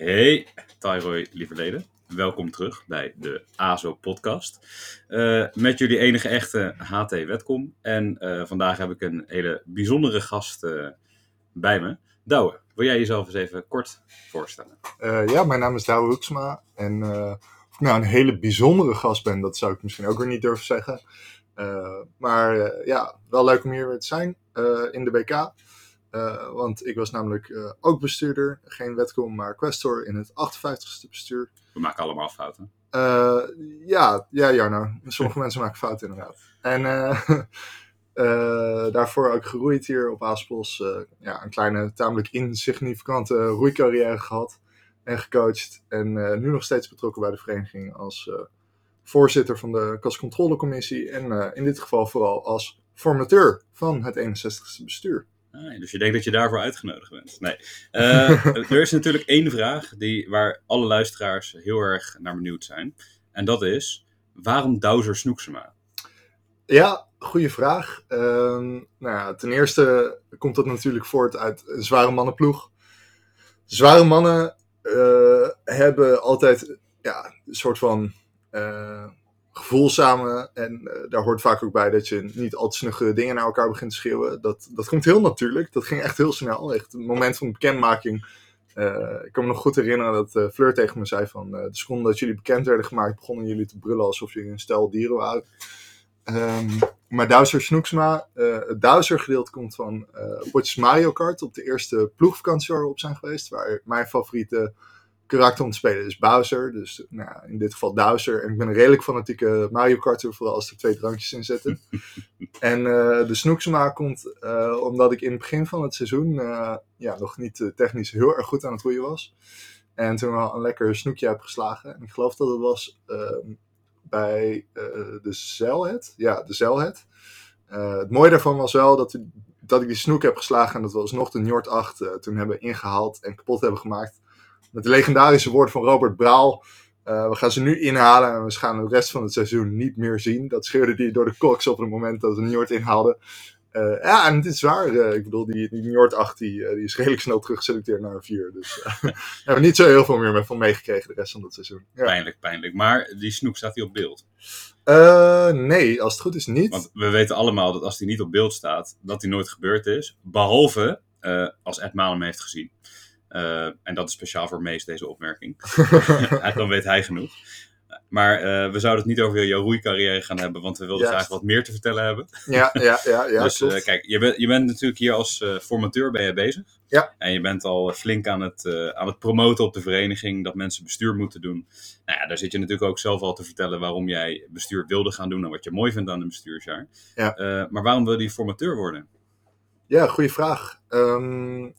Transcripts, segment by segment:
Hey, Tyroy, lieve leden. Welkom terug bij de AZO-podcast. Uh, met jullie enige echte HT Wetcom. En uh, vandaag heb ik een hele bijzondere gast uh, bij me. Douwe, wil jij jezelf eens even kort voorstellen? ja, mijn naam is Douwe Hoeksma. En of ik nou een hele bijzondere gast ben, dat zou ik misschien ook weer niet durven zeggen. maar ja, wel leuk om hier weer te zijn in de BK. Uh, want ik was namelijk uh, ook bestuurder, geen wetcom, maar questor in het 58ste bestuur. We maken allemaal fouten. Uh, ja, ja, Jarno. Sommige mensen maken fouten inderdaad. En daarvoor ook geroeid hier op Aaspels. ja, een kleine, tamelijk insignificante roeicarrière gehad en gecoacht. En nu nog steeds betrokken bij de vereniging als voorzitter van de kastcontrolecommissie. En in dit geval vooral als formateur van het 61ste bestuur. Ah, dus je denkt dat je daarvoor uitgenodigd bent. Nee. Uh, er is natuurlijk één vraag die, waar alle luisteraars heel erg naar benieuwd zijn. En dat is, waarom Douzer Snoeksema? Ja, goede vraag. Uh, nou ja, ten eerste komt dat natuurlijk voort uit een zware mannenploeg. Zware mannen uh, hebben altijd ja, een soort van uh, gevoelzame. En uh, daar hoort vaak ook bij dat je niet al te dingen naar elkaar begint te schreeuwen. Dat, dat komt heel natuurlijk. Dat ging echt heel snel. Echt het moment van bekendmaking. Uh, ik kan me nog goed herinneren dat uh, Fleur tegen me zei van... de seconde dat jullie bekend werden gemaakt... begonnen jullie te brullen alsof jullie een stel dieren waren. Um, maar Douser Snoeksma, het Douser gedeelte komt van potjes Mario Kart... op de eerste ploegvakantie waar we op zijn geweest. Waar mijn favoriete karakter om te spelen is Bowser. Dus nou, in dit geval Bowser. En ik ben een redelijk fanatieke Mario Karter, vooral als er twee drankjes in zitten. en uh, de Snoeksema komt uh, omdat ik in het begin van het seizoen uh, ja, nog niet technisch heel erg goed aan het roeien was. En toen wel een lekker snoekje heb geslagen. En ik geloof dat het was ehm, bij de Zeilhead. Ja, de Zeilhead. het mooie daarvan was wel dat, dat ik die snoek heb geslagen en dat we alsnog de Njord 8 toen hebben ingehaald en kapot hebben gemaakt met de legendarische woorden van Robert Braal. Uh, we gaan ze nu inhalen en we gaan de rest van het seizoen niet meer zien. Dat scheurde hij door de koks op het moment dat we Njord inhaalden. Uh, ja, en het is waar. Uh, ik bedoel, die, die Njord 8 die, die is redelijk snel teruggeselecteerd naar een 4. Dus we hebben niet zo heel veel meer van meegekregen de rest van het seizoen. Ja. Pijnlijk, pijnlijk. Maar die snoek, staat hij op beeld? nee, als het goed is niet. Want we weten allemaal dat als hij niet op beeld staat, dat hij nooit gebeurd is. Behalve als Ed Malem heeft gezien. Uh, en dat is speciaal voor Mees, deze opmerking. Dan weet hij genoeg. Maar uh, we zouden het niet over jouw roeicarrière gaan hebben, want we wilden yes. graag wat meer te vertellen hebben. Ja, ja, ja. ja dus uh, kijk, je, bent je bent natuurlijk hier als formateur ben je bezig. Ja. En je bent al flink aan het, aan het promoten op de vereniging dat mensen bestuur moeten doen. Nou ja, daar zit je natuurlijk ook zelf al te vertellen waarom jij bestuur wilde gaan doen en wat je mooi vindt aan een bestuursjaar. Ja. maar waarom wil je formateur worden? Ja, goede vraag. Um,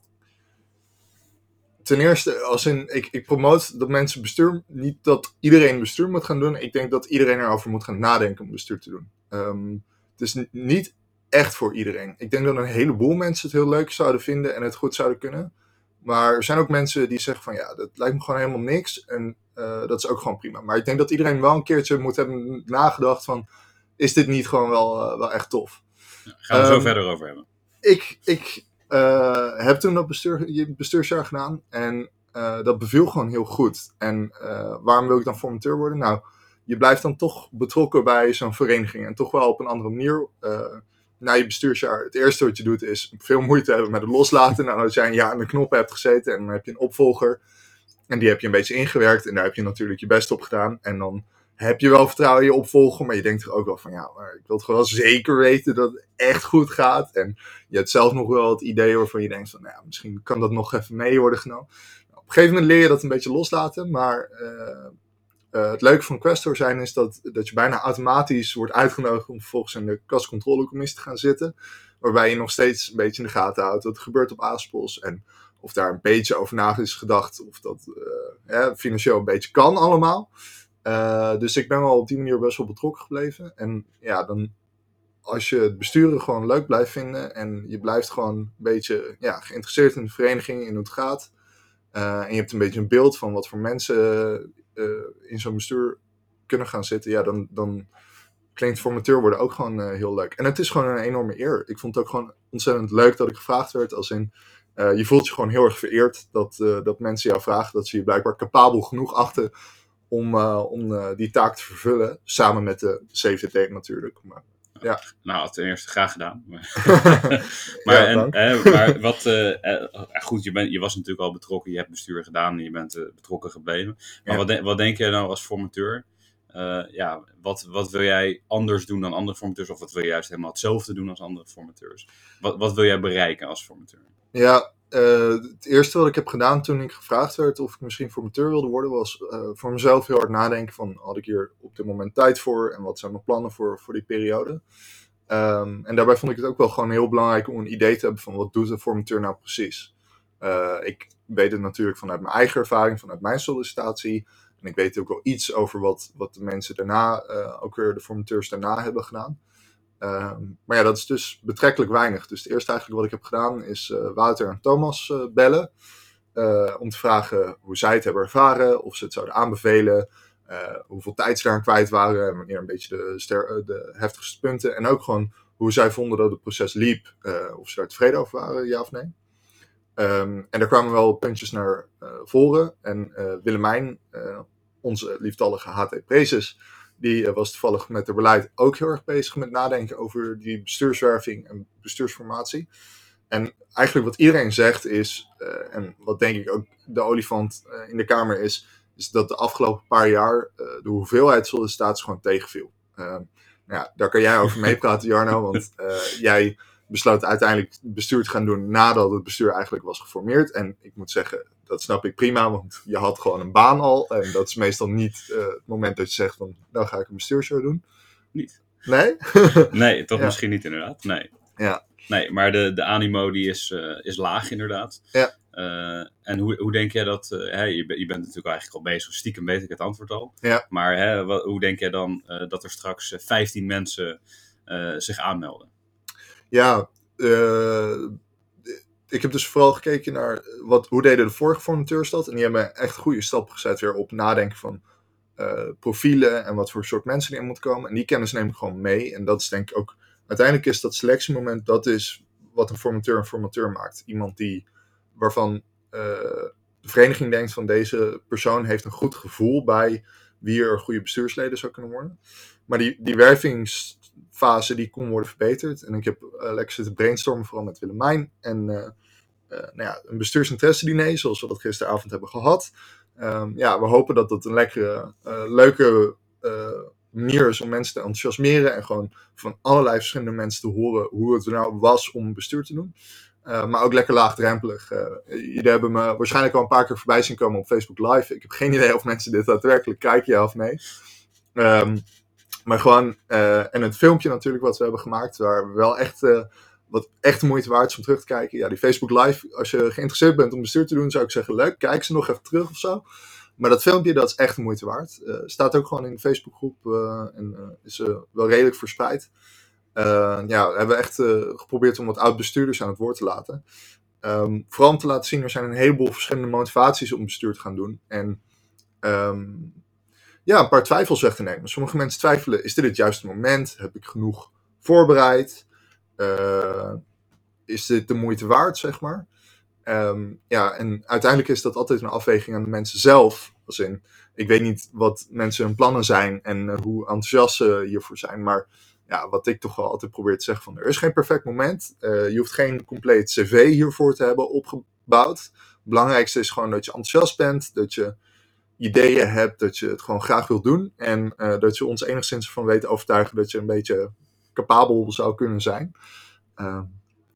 ten eerste, als in, ik, ik promoot dat mensen bestuur, niet dat iedereen bestuur moet gaan doen. Ik denk dat iedereen erover moet gaan nadenken om bestuur te doen. Um, het is niet echt voor iedereen. Ik denk dat een heleboel mensen het heel leuk zouden vinden en het goed zouden kunnen. Maar er zijn ook mensen die zeggen van ja, dat lijkt me gewoon helemaal niks. En uh, dat is ook gewoon prima. Maar ik denk dat iedereen wel een keertje moet hebben nagedacht van, is dit niet gewoon wel, uh, wel echt tof? Ja, gaan we um, zo verder over hebben. Ik, ik, uh, heb toen dat bestuur, bestuursjaar gedaan en uh, dat beviel gewoon heel goed. En uh, waarom wil ik dan formateur worden? Nou, je blijft dan toch betrokken bij zo'n vereniging en toch wel op een andere manier. na je bestuursjaar, het eerste wat je doet is veel moeite hebben met het loslaten. Nou, als jij een jaar aan de knoppen hebt gezeten en dan heb je een opvolger en die heb je een beetje ingewerkt en daar heb je natuurlijk je best op gedaan. En dan heb je wel vertrouwen in je opvolger, maar je denkt er ook wel van ja, maar ik wil het gewoon zeker weten dat het echt goed gaat. En je hebt zelf nog wel het idee waarvan je denkt van nou ja, misschien kan dat nog even mee worden genomen. Nou, op een gegeven moment leer je dat een beetje loslaten, maar uh, uh, het leuke van Questor zijn is dat, dat je bijna automatisch wordt uitgenodigd om vervolgens in de kastcontrolecommissie te gaan zitten. Waarbij je nog steeds een beetje in de gaten houdt wat er gebeurt op Aaspels en of daar een beetje over na is gedacht of dat uh, financieel een beetje kan allemaal. Uh, dus ik ben wel op die manier best wel betrokken gebleven. En ja, dan als je het besturen gewoon leuk blijft vinden en je blijft gewoon een beetje ja, geïnteresseerd in de vereniging, in hoe het gaat. Uh, en je hebt een beetje een beeld van wat voor mensen uh, in zo'n bestuur kunnen gaan zitten. Ja, dan, dan klinkt formateur worden ook gewoon heel leuk. En het is gewoon een enorme eer. Ik vond het ook gewoon ontzettend leuk dat ik gevraagd werd. Als in, Eh, je voelt je gewoon heel erg vereerd dat, eh, dat mensen jou vragen. Dat ze je blijkbaar capabel genoeg achten om, eh, om eh, die taak te vervullen. Samen met de CVT natuurlijk. Maar, Nou, ten eerste graag gedaan. Maar, maar, Ja, en, maar wat, eh, eh, goed, je, bent, je was natuurlijk al betrokken, je hebt bestuur gedaan en je bent betrokken gebleven. Maar Ja. wat, de- wat denk jij nou als formateur? Ja, wat, wat wil jij anders doen dan andere formateurs? Of wat wil je juist helemaal hetzelfde doen als andere formateurs? Wat, wat wil jij bereiken als formateur? Ja, eh, het eerste wat ik heb gedaan toen ik gevraagd werd of ik misschien formateur wilde worden, was eh, voor mezelf heel hard nadenken van had ik hier op dit moment tijd voor en wat zijn mijn plannen voor, voor die periode. Ehm, en daarbij vond ik het ook wel gewoon heel belangrijk om een idee te hebben van wat doet een formateur nou precies. Eh, ik weet het natuurlijk vanuit mijn eigen ervaring, vanuit mijn sollicitatie. En ik weet ook wel iets over wat, wat de mensen daarna, ook weer de formateurs daarna hebben gedaan. Ehm, maar ja, dat is dus betrekkelijk weinig. Dus het eerste eigenlijk wat ik heb gedaan is eh, Wouter en Thomas eh, bellen. eh, om te vragen hoe zij het hebben ervaren, of ze het zouden aanbevelen, hoeveel tijd ze daaraan kwijt waren en wanneer een beetje de, de heftigste punten. En ook gewoon hoe zij vonden dat het proces liep, of ze daar tevreden over waren, ja of nee. Ehm, en daar kwamen wel puntjes naar voren. En Willemijn, onze lieftallige HT Prezes, die eh, was toevallig met het beleid ook heel erg bezig met nadenken over die bestuurswerving en bestuursformatie. En eigenlijk wat iedereen zegt is, eh, en wat denk ik ook de olifant eh, in de Kamer is, is dat de afgelopen paar jaar de hoeveelheid sollicitaties gewoon tegenviel. Eh, nou ja, daar kan jij over meepraten, Jarno, want jij besloot uiteindelijk bestuur te gaan doen nadat het bestuur eigenlijk was geformeerd. En ik moet zeggen, dat snap ik prima, want je had gewoon een baan al. En dat is meestal niet eh, het moment dat je zegt van, nou ga ik een bestuurshow doen. Niet. Nee? Nee, toch Ja. misschien niet inderdaad. Nee. Ja. Nee, maar de, de animo die is, eh, is laag inderdaad. Ja. Eh, en hoe, hoe denk jij dat, hè, je, bent- je bent natuurlijk eigenlijk al bezig, stiekem weet ik het antwoord al. Ja. Maar hè, wat, hoe denk jij dan dat er straks eh, 15 mensen zich aanmelden? Ja, eh, ik heb dus vooral gekeken naar wat, hoe deden de vorige formateurs dat. En die hebben echt goede stappen gezet weer op nadenken van eh, profielen en wat voor soort mensen erin moeten komen. En die kennis neem ik gewoon mee. En dat is denk ik ook, uiteindelijk is dat selectiemoment, dat is wat een formateur een formateur maakt. Iemand die, waarvan eh, de vereniging denkt van deze persoon heeft een goed gevoel bij wie er goede bestuursleden zou kunnen worden. Maar die, die wervingsfase die kon worden verbeterd. En ik heb eh, lekker zitten brainstormen, vooral met Willemijn. En eh, eh, nou ja, een bestuursinteresse diner, zoals we dat gisteravond hebben gehad. Ehm, ja, we hopen dat dat een lekkere, eh, leuke eh, manier is om mensen te enthousiasmeren. En gewoon van allerlei verschillende mensen te horen hoe het er nou was om bestuur te doen. Eh, maar ook lekker laagdrempelig. Eh, jullie hebben me waarschijnlijk al een paar keer voorbij zien komen op Facebook Live. Ik heb geen idee of mensen dit daadwerkelijk kijken, ja of nee. Ehm, maar gewoon, eh, en het filmpje natuurlijk wat we hebben gemaakt, waar we wel echt, eh, wat echt de moeite waard is om terug te kijken. Ja, die Facebook Live, als je geïnteresseerd bent om bestuur te doen, zou ik zeggen, leuk, kijk ze nog even terug of zo. Maar dat filmpje, dat is echt de moeite waard. Eh, staat ook gewoon in de Facebookgroep eh, en eh, is wel redelijk verspreid. Ja, we hebben echt geprobeerd om wat oud-bestuurders aan het woord te laten. Ehm, vooral om te laten zien, er zijn een heleboel verschillende motivaties om bestuur te gaan doen. En ehm, ja, een paar twijfels weg te nemen. Sommige mensen twijfelen, is dit het juiste moment? Heb ik genoeg voorbereid? Eh, is dit de moeite waard, zeg maar? Ehm, ja, en uiteindelijk is dat altijd een afweging aan de mensen zelf. Als in, ik weet niet wat mensen hun plannen zijn en eh, hoe enthousiast ze hiervoor zijn. Maar ja, wat ik toch wel altijd probeer te zeggen van, er is geen perfect moment. Eh, je hoeft geen compleet cv hiervoor te hebben opgebouwd. Het belangrijkste is gewoon dat je enthousiast bent, dat je ideeën hebt, dat je het gewoon graag wilt doen. En dat je ons enigszins ervan weet overtuigen dat je een beetje capabel zou kunnen zijn. Ehm,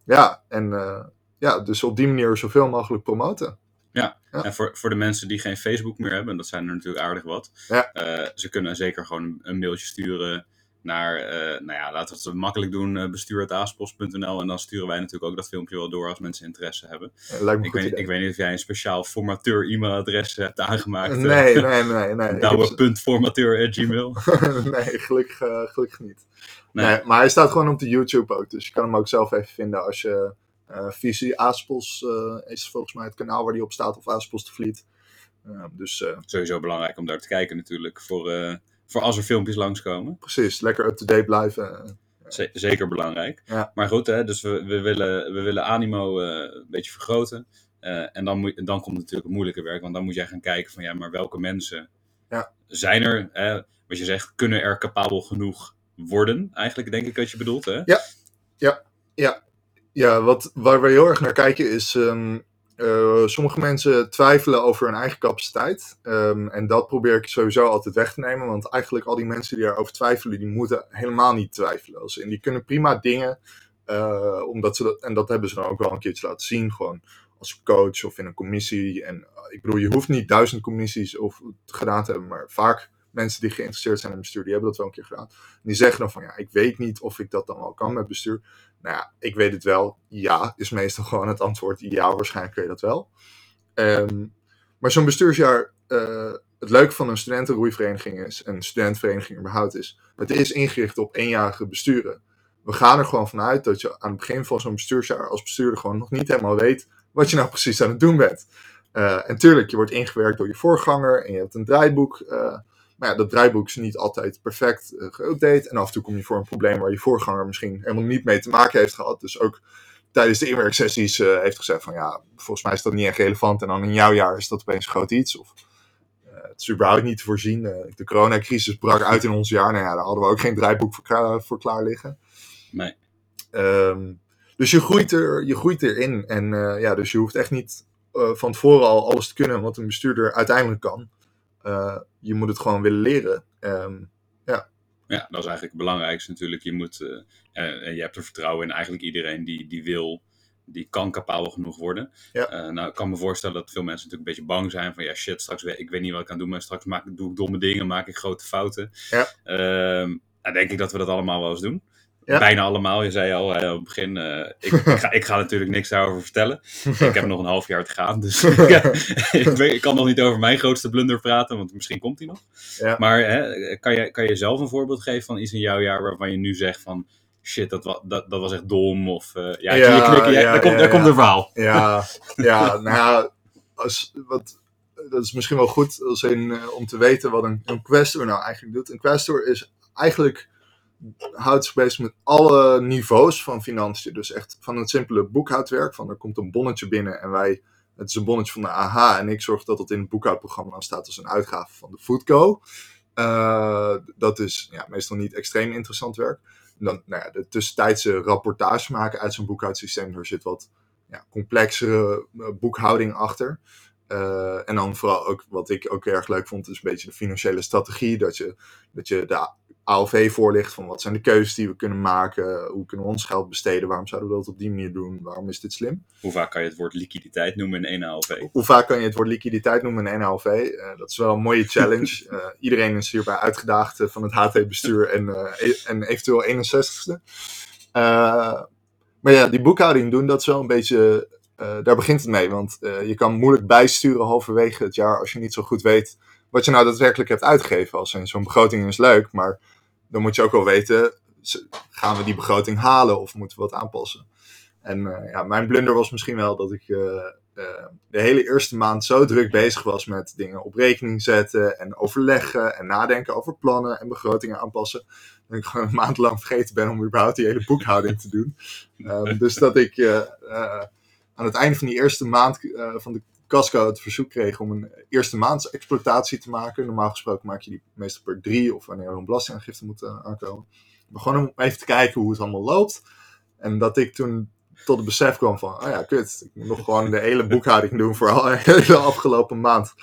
ja, en eh, ja, dus op die manier zoveel mogelijk promoten. Ja. En voor, voor de mensen die geen Facebook meer hebben, en dat zijn er natuurlijk aardig wat, Ja. eh, ze kunnen zeker gewoon een, mailtje sturen naar, eh, nou ja, laten we het makkelijk doen, uh, bestuur.aaspos.nl en dan sturen wij natuurlijk ook dat filmpje wel door als mensen interesse hebben. Lijkt me een Ik goed weet, ik weet niet of jij een speciaal formateur e-mailadres hebt aangemaakt. Nee, nee, nee, nee. Douwe.formateur.gmail. nee, gelukkig, gelukkig niet. Nee. Nee. maar hij staat gewoon op de YouTube ook. Dus je kan hem ook zelf even vinden als je eh Visie Aaspos eh, is volgens mij het kanaal waar die op staat. Of Aaspos de Vliet. Eh, dus Sowieso belangrijk om daar te kijken natuurlijk, voor, voor als er filmpjes langskomen. precies, lekker up-to-date blijven. Zeker belangrijk. Ja. Maar goed, hè, dus we, we, willen, we willen animo een beetje vergroten. En dan, moet, dan komt natuurlijk het moeilijke werk, want dan moet jij gaan kijken van ja, maar welke mensen Ja. zijn er, hè, wat je zegt, kunnen er capabel genoeg worden, eigenlijk denk ik wat je bedoelt. Hè? Ja, wat, waar we heel erg naar kijken is. eh, sommige mensen twijfelen over hun eigen capaciteit. Ehm, en dat probeer ik sowieso altijd weg te nemen. Want eigenlijk al die mensen die daarover twijfelen, die moeten helemaal niet twijfelen. Als in, die kunnen prima dingen. eh, omdat ze dat, en dat hebben ze dan ook wel een keertje laten zien. Gewoon als coach of in een commissie. En eh, ik bedoel, je hoeft niet duizend commissies of gedaan te hebben. Maar vaak mensen die geïnteresseerd zijn in bestuur, die hebben dat wel een keer gedaan. En die zeggen dan van ja, ik weet niet of ik dat dan wel kan met bestuur. Nou ja, ik weet het wel. Ja, is meestal gewoon het antwoord. Ja, waarschijnlijk kun je dat wel. Ehm, maar zo'n bestuursjaar, eh, het leuke van een studentenroeivereniging is, en studentenvereniging überhaupt is, het is ingericht op eenjarige besturen. We gaan er gewoon vanuit dat je aan het begin van zo'n bestuursjaar als bestuurder gewoon nog niet helemaal weet wat je nou precies aan het doen bent. Eh, en tuurlijk, je wordt ingewerkt door je voorganger en je hebt een draaiboek. eh, maar ja, dat draaiboek is niet altijd perfect uh, geüpdate. En af en toe kom je voor een probleem waar je voorganger misschien helemaal niet mee te maken heeft gehad. Dus ook tijdens de inwerksessies uh, heeft gezegd van ja, volgens mij is dat niet echt relevant. En dan in jouw jaar is dat opeens groot iets. Of uh, het is überhaupt niet te voorzien. de coronacrisis brak uit in ons jaar. Nou ja, daar hadden we ook geen draaiboek voor, klaar, voor klaar liggen. Nee. Um, dus je groeit, er, je groeit erin. En ja, dus je hoeft echt niet van tevoren al alles te kunnen wat een bestuurder uiteindelijk kan. Je moet het gewoon willen leren. Um, ja. ja, dat is eigenlijk het belangrijkste natuurlijk. Je, moet, uh, uh, je hebt er vertrouwen in eigenlijk iedereen die, die wil, die kan capabel genoeg worden. Ja. nou, ik kan me voorstellen dat veel mensen natuurlijk een beetje bang zijn van ja shit, straks ik weet niet wat ik kan doen, maar straks maak, doe ik domme dingen, maak ik grote fouten. Ja. nou, denk ik dat we dat allemaal wel eens doen. Ja. Bijna allemaal. Je zei al hè, op het begin, uh, ik, ik, ga, ik, ga, natuurlijk niks daarover vertellen. ik heb nog een half jaar te gaan, dus ik, weet, ik, kan nog niet over mijn grootste blunder praten, want misschien komt die nog. Ja. Maar hè, kan, je, kan je zelf een voorbeeld geven van iets in jouw jaar waarvan je nu zegt van shit, dat, wa, dat, dat was echt dom? Of uh, ja, ja, knikken, ja, daar, komt, daar komt een verhaal. Ja, ja nou ja, als, wat, dat is misschien wel goed als in, uh, om te weten wat een, een questor nou eigenlijk doet. Een questor is eigenlijk houdt zich bezig met alle niveaus van financiën. Dus echt van het simpele boekhoudwerk, van er komt een bonnetje binnen en wij, het is een bonnetje van de AH en ik zorg dat het in het boekhoudprogramma dan staat als een uitgave van de Foodco. Uh, dat is ja, meestal niet extreem interessant werk. Dan, nou ja, de tussentijdse rapportage maken uit zo'n boekhoudsysteem, daar zit wat ja, complexere uh, boekhouding achter. Uh, en dan vooral ook wat ik ook erg leuk vond, is een beetje de financiële strategie. Dat je, dat je de ALV voorligt van wat zijn de keuzes die we kunnen maken. Hoe kunnen we ons geld besteden? Waarom zouden we dat op die manier doen? Waarom is dit slim? Hoe vaak kan je het woord liquiditeit noemen in één ALV? Hoe vaak kan je het woord liquiditeit noemen in één ALV? Uh, dat is wel een mooie challenge. Uh, iedereen is hierbij uitgedaagd van het HT-bestuur en, uh, en eventueel 61ste. maar ja, die boekhouding doen, dat is wel een beetje daar begint het mee, want je kan moeilijk bijsturen halverwege het jaar als je niet zo goed weet wat je nou daadwerkelijk hebt uitgegeven. Als zo'n begroting is leuk, maar dan moet je ook wel weten, gaan we die begroting halen of moeten we wat aanpassen? En uh, ja, mijn blunder was misschien wel dat ik de hele eerste maand zo druk bezig was met dingen op rekening zetten en overleggen en nadenken over plannen en begrotingen aanpassen. Dat ik gewoon een maand lang vergeten ben om überhaupt die hele boekhouding te doen. Um, dus dat ik aan het einde van die eerste maand van de Casco het verzoek kreeg om een eerste maands exploitatie te maken. Normaal gesproken maak je die meestal per drie of wanneer er een belastingaangifte moet uh, aankomen. Maar gewoon om even te kijken hoe het allemaal loopt. En dat ik toen tot het besef kwam van, oh ja, kut, ik moet nog gewoon de hele boekhouding doen voor al de afgelopen maand.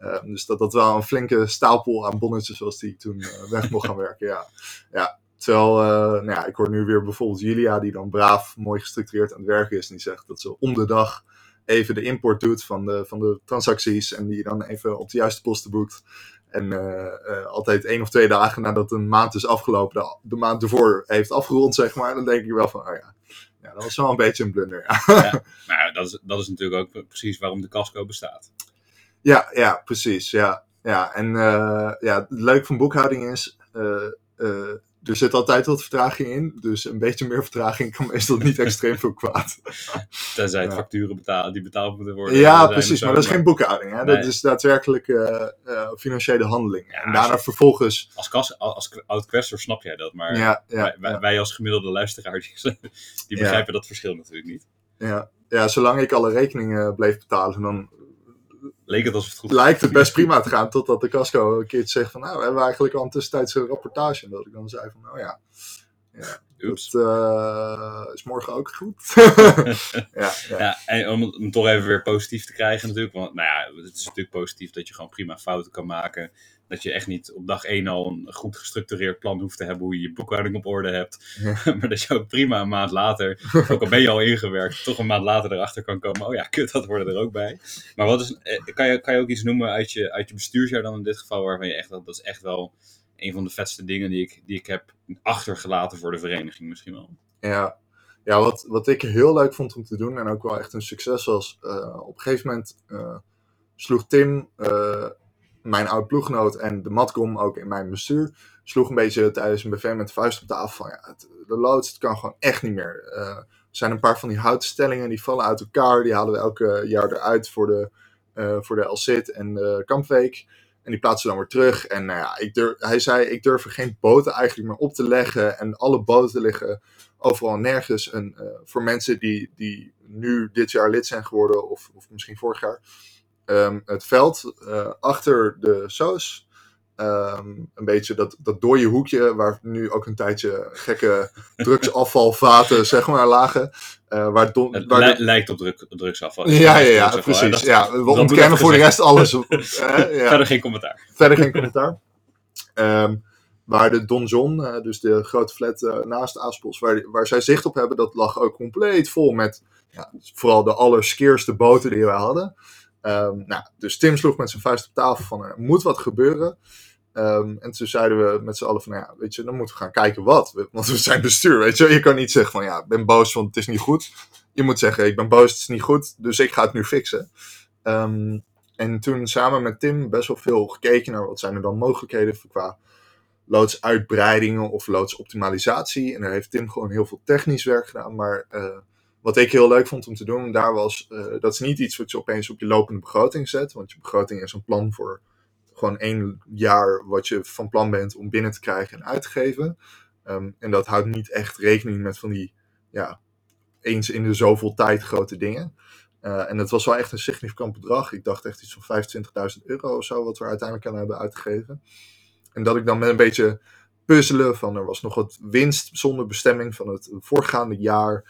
Uh, dus dat dat wel een flinke stapel aan bonnetjes was die ik toen weg mocht gaan werken. Ja, ja Terwijl, nou ja, ik hoor nu weer bijvoorbeeld Julia, die dan braaf, mooi gestructureerd aan het werken is. En die zegt dat ze om de dag even de import doet van de, van de transacties. En die dan even op de juiste posten boekt. En uh, uh, altijd één of twee dagen nadat een maand is afgelopen, de, de, maand ervoor heeft afgerond, zeg maar. Dan denk ik wel van, oh ja, ja dat was wel een beetje een blunder. Ja, ja nou, dat, is, dat is natuurlijk ook precies waarom de casco bestaat. Ja, ja precies. Ja, ja. En ja, het leuke van boekhouding is er zit altijd wat vertraging in. Dus een beetje meer vertraging kan meestal niet extreem veel kwaad. Tenzij het Ja. facturen betalen, die betaald moeten worden. Ja, precies. Maar dat is geen boekhouding. Hè? Dat is daadwerkelijk eh, eh, financiële handeling. Ja, en daarna als vervolgens... Als, kas, als oud-questor snap jij dat, maar Ja, wij, als gemiddelde luisteraar, die, die begrijpen dat verschil natuurlijk niet. ja. ja, zolang ik alle rekeningen bleef betalen, dan Leek het alsof het goed lijkt het best prima te gaan. Totdat de casco een keertje zegt van, nou, we hebben eigenlijk al een tussentijdse rapportage. En dat ik dan zei van, nou ja, dat eh, is morgen ook goed. ja, ja. Ja, en om het om toch even weer positief te krijgen natuurlijk. Want nou ja, het is natuurlijk positief dat je gewoon prima fouten kan maken. Dat je echt niet op dag 1 al een goed gestructureerd plan hoeft te hebben hoe je je boekhouding op orde hebt. maar dat je ook prima een maand later, ook al ben je al ingewerkt, toch een maand later erachter kan komen. Oh ja, kut, dat hoorde er ook bij. Maar wat is, eh, kan, je, kan je ook iets noemen uit je, uit je bestuursjaar dan in dit geval, waarvan je echt, dat dat is echt wel een van de vetste dingen die ik, die ik heb achtergelaten voor de vereniging misschien wel. Ja, ja wat, wat ik heel leuk vond om te doen en ook wel echt een succes was. eh, op een gegeven moment eh, sloeg Tim, mijn oud ploeggenoot en de matkom ook in mijn bestuur, sloeg een beetje tijdens een BV met de vuist op tafel van ja, de loods, het kan gewoon echt niet meer. Eh, er zijn een paar van die houtstellingen die vallen uit elkaar, die halen we elke jaar eruit voor de, eh voor de LCIT en de kampweek. En die plaatsen dan weer terug. En nou ja, ik durf, hij zei, ik durf er geen boten eigenlijk meer op te leggen. En alle boten liggen overal en nergens. En eh, voor mensen die, die nu dit jaar lid zijn geworden, of, of misschien vorig jaar, ehm, het veld eh, achter de soos. ehm, een beetje dat, dat dode hoekje, waar nu ook een tijdje gekke drugsafvalvaten zeg maar, lagen. eh, waar don, Het waar li- lijkt op druk, drugsafval. ja, ja, ja, Drugsafval, precies. dat- Ja, we ontkennen voor de rest alles. eh, ja. Verder geen commentaar. Verder geen commentaar. Waar de Don John, eh, dus de grote flat eh, naast Aaspels, waar, waar zij zicht op hebben, dat lag ook compleet vol met ja, vooral de allerskeerste boten die wij hadden. Ehm, nou, dus Tim sloeg met zijn vuist op tafel van er moet wat gebeuren. Ehm, en toen zeiden we met z'n allen van, nou ja, weet je, dan moeten we gaan kijken wat. Want we zijn bestuur, weet je. Je kan niet zeggen van, ja, ik ben boos, want het is niet goed. Je moet zeggen, ik ben boos, het is niet goed, dus ik ga het nu fixen. Ehm, en toen samen met Tim best wel veel gekeken naar wat zijn er dan mogelijkheden qua loodsuitbreidingen of loodsoptimalisatie. En daar heeft Tim gewoon heel veel technisch werk gedaan. Maar eh, wat ik heel leuk vond om te doen, daar was, eh, dat is niet iets wat je opeens op je lopende begroting zet. Want je begroting is een plan voor gewoon één jaar wat je van plan bent om binnen te krijgen en uit te geven. Ehm, en dat houdt niet echt rekening met van die, ja, eens in de zoveel tijd grote dingen. Eh, en het was wel echt een significant bedrag. Ik dacht echt iets van 25.000 euro of zo, wat we uiteindelijk aan hebben uitgegeven. En dat ik dan met een beetje puzzelen van er was nog wat winst zonder bestemming van het voorgaande jaar.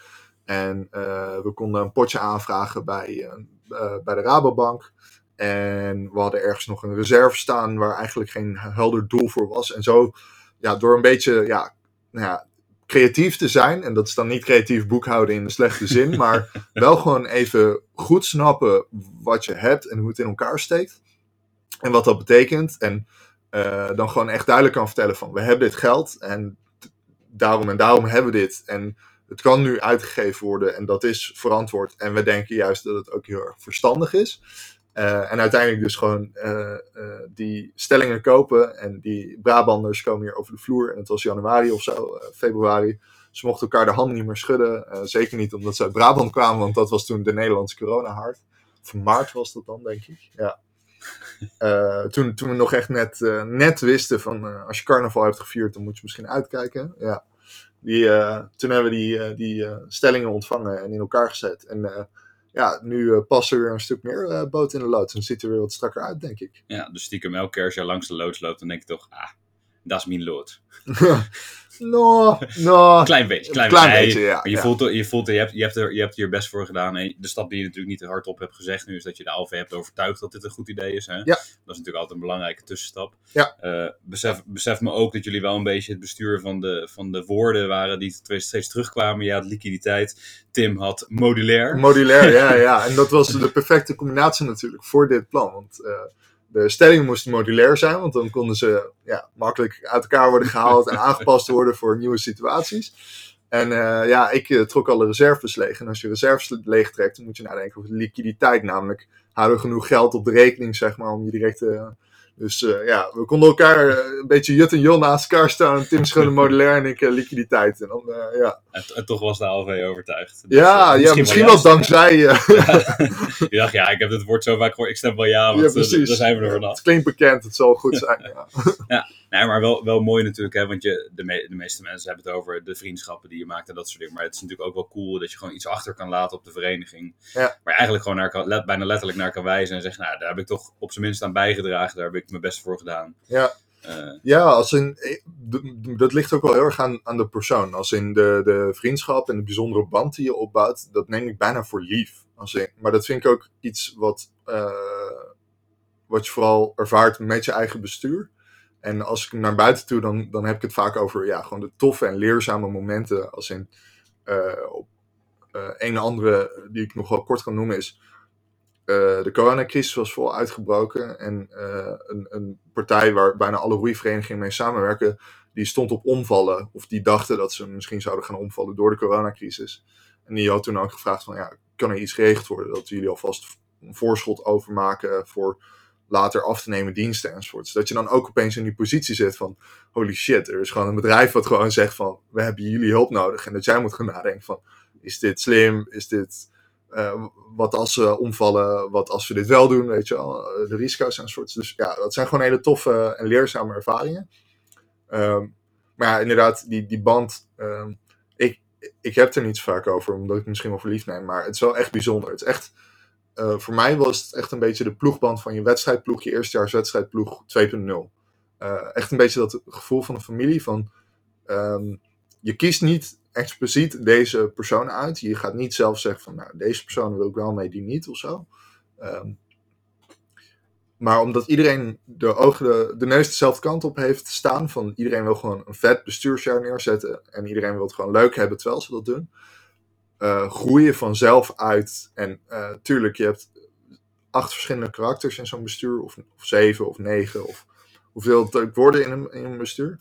En eh, we konden een potje aanvragen bij, eh, eh, bij de Rabobank. En we hadden ergens nog een reserve staan waar eigenlijk geen helder doel voor was. En zo, ja, door een beetje ja, nou ja, creatief te zijn. En dat is dan niet creatief boekhouden in de slechte zin. maar wel gewoon even goed snappen wat je hebt en hoe het in elkaar steekt. En wat dat betekent. En dan gewoon echt duidelijk kan vertellen van we hebben dit geld. En daarom en daarom hebben we dit. En het kan nu uitgegeven worden en dat is verantwoord. En we denken juist dat het ook heel erg verstandig is. Eh, en uiteindelijk dus gewoon eh, eh, die stellingen kopen. En die Brabanders komen hier over de vloer. En het was januari of zo, februari. Ze mochten elkaar de hand niet meer schudden. Zeker niet omdat ze uit Brabant kwamen, want dat was toen de Nederlandse corona-hard. Of maart was dat dan, denk ik. Ja. Toen, toen we nog echt net, net wisten van als je carnaval hebt gevierd, dan moet je misschien uitkijken. Ja. Die, eh, toen hebben we die, eh, eh, stellingen ontvangen en in elkaar gezet. En ja, nu passen er weer een stuk meer boten in de loods. En ziet er weer wat strakker uit, denk ik. Ja, dus stiekem elke keer als je langs de loods loopt, dan denk je toch, ah, dat is mijn lood. no, no. Klein beetje, klein, beetje, ja, je ja. voelt, je, voelt je, hebt, je, hebt er, je hebt hier best voor gedaan. En de stap die je natuurlijk niet hardop hebt gezegd nu, is dat je de ALV hebt overtuigd dat dit een goed idee is. Hè? Ja. Dat is natuurlijk altijd een belangrijke tussenstap. Ja. Eh, besef, besef me ook dat jullie wel een beetje het bestuur van de, van de woorden waren die steeds, steeds terugkwamen. Had liquiditeit, Tim had modulair. Modulair, ja, ja. En dat was de perfecte combinatie natuurlijk voor dit plan. Want eh, de stellingen moesten modulair zijn, want dan konden ze ja, makkelijk uit elkaar worden gehaald en aangepast worden voor nieuwe situaties. En eh, ja, ik eh, trok alle reserves leeg. En als je reserves leeg trekt, dan moet je nadenken over liquiditeit. Namelijk, houden we genoeg geld op de rekening, zeg maar, om je direct eh, Dus ja, we konden elkaar een beetje Jut en Jon naast elkaar staan. Tim schudde modulair en ik liquiditeit. En dan, ja, En, en toch was de ALV overtuigd. Dus, ja, eh, ja, misschien wel dankzij... eh, Je dacht, ja, ik heb dit woord zo vaak gehoord. Ik stem wel ja, want ja, eh, daar zijn we er vanaf. Het klinkt bekend, het zal goed zijn. Ja. Nee, maar wel, wel mooi natuurlijk, hè, want je, de, me- de meeste mensen hebben het over de vriendschappen die je maakt en dat soort dingen. Maar het is natuurlijk ook wel cool dat je gewoon iets achter kan laten op de vereniging. Ja. Waar je eigenlijk gewoon naar kan, let- bijna letterlijk naar kan wijzen en zeggen, nou, daar heb ik toch op zijn minst aan bijgedragen, daar heb ik mijn best voor gedaan. Ja. Eh, Ja, als in, eh, dat ligt ook wel heel erg aan, aan de persoon. Als in de, de vriendschap en de bijzondere band die je opbouwt, dat neem ik bijna voor lief. Als in, maar dat vind ik ook iets wat, eh, wat je vooral ervaart met je eigen bestuur. En als ik naar buiten toe, dan, dan heb ik het vaak over ja, gewoon de toffe en leerzame momenten. Als in eh, op, een andere die ik nog wel kort kan noemen is. Eh, de coronacrisis was vol uitgebroken. En eh, een, een partij waar bijna alle roeiverenigingen mee samenwerken, die stond op omvallen. Of die dachten dat ze misschien zouden gaan omvallen door de coronacrisis. En die had toen ook gevraagd van ja, kan er iets geregeld worden? Dat jullie alvast een voorschot overmaken voor later af te nemen diensten enzovoort. Zodat je dan ook opeens in die positie zit van holy shit, er is gewoon een bedrijf wat gewoon zegt van we hebben jullie hulp nodig. En dat jij moet gaan nadenken van is dit slim? Is dit eh, wat als ze omvallen? Wat als we dit wel doen? Weet je wel, Eh, de risico's enzovoort. Dus ja, dat zijn gewoon hele toffe en leerzame ervaringen. Ehm, maar ja, inderdaad, die, die band. ehm, ik, ik heb er niet zo vaak over, omdat ik misschien wel verliefd neem. Maar het is wel echt bijzonder. Het is echt, eh, voor mij was het echt een beetje de ploegband van je wedstrijdploeg, je eerstejaars wedstrijdploeg 2.0. Eh, echt een beetje dat gevoel van een familie. Van, ehm, je kiest niet expliciet deze persoon uit. Je gaat niet zelf zeggen van, nou, deze persoon wil ik wel mee, die niet of zo. Ehm, maar omdat iedereen de ogen, de, de neus dezelfde kant op heeft staan, van iedereen wil gewoon een vet bestuursjaar neerzetten en iedereen wil het gewoon leuk hebben terwijl ze dat doen, eh groei je vanzelf uit. En eh, tuurlijk, je hebt acht verschillende karakters in zo'n bestuur, of, of zeven of negen, of hoeveel het ook worden in een, in een bestuur.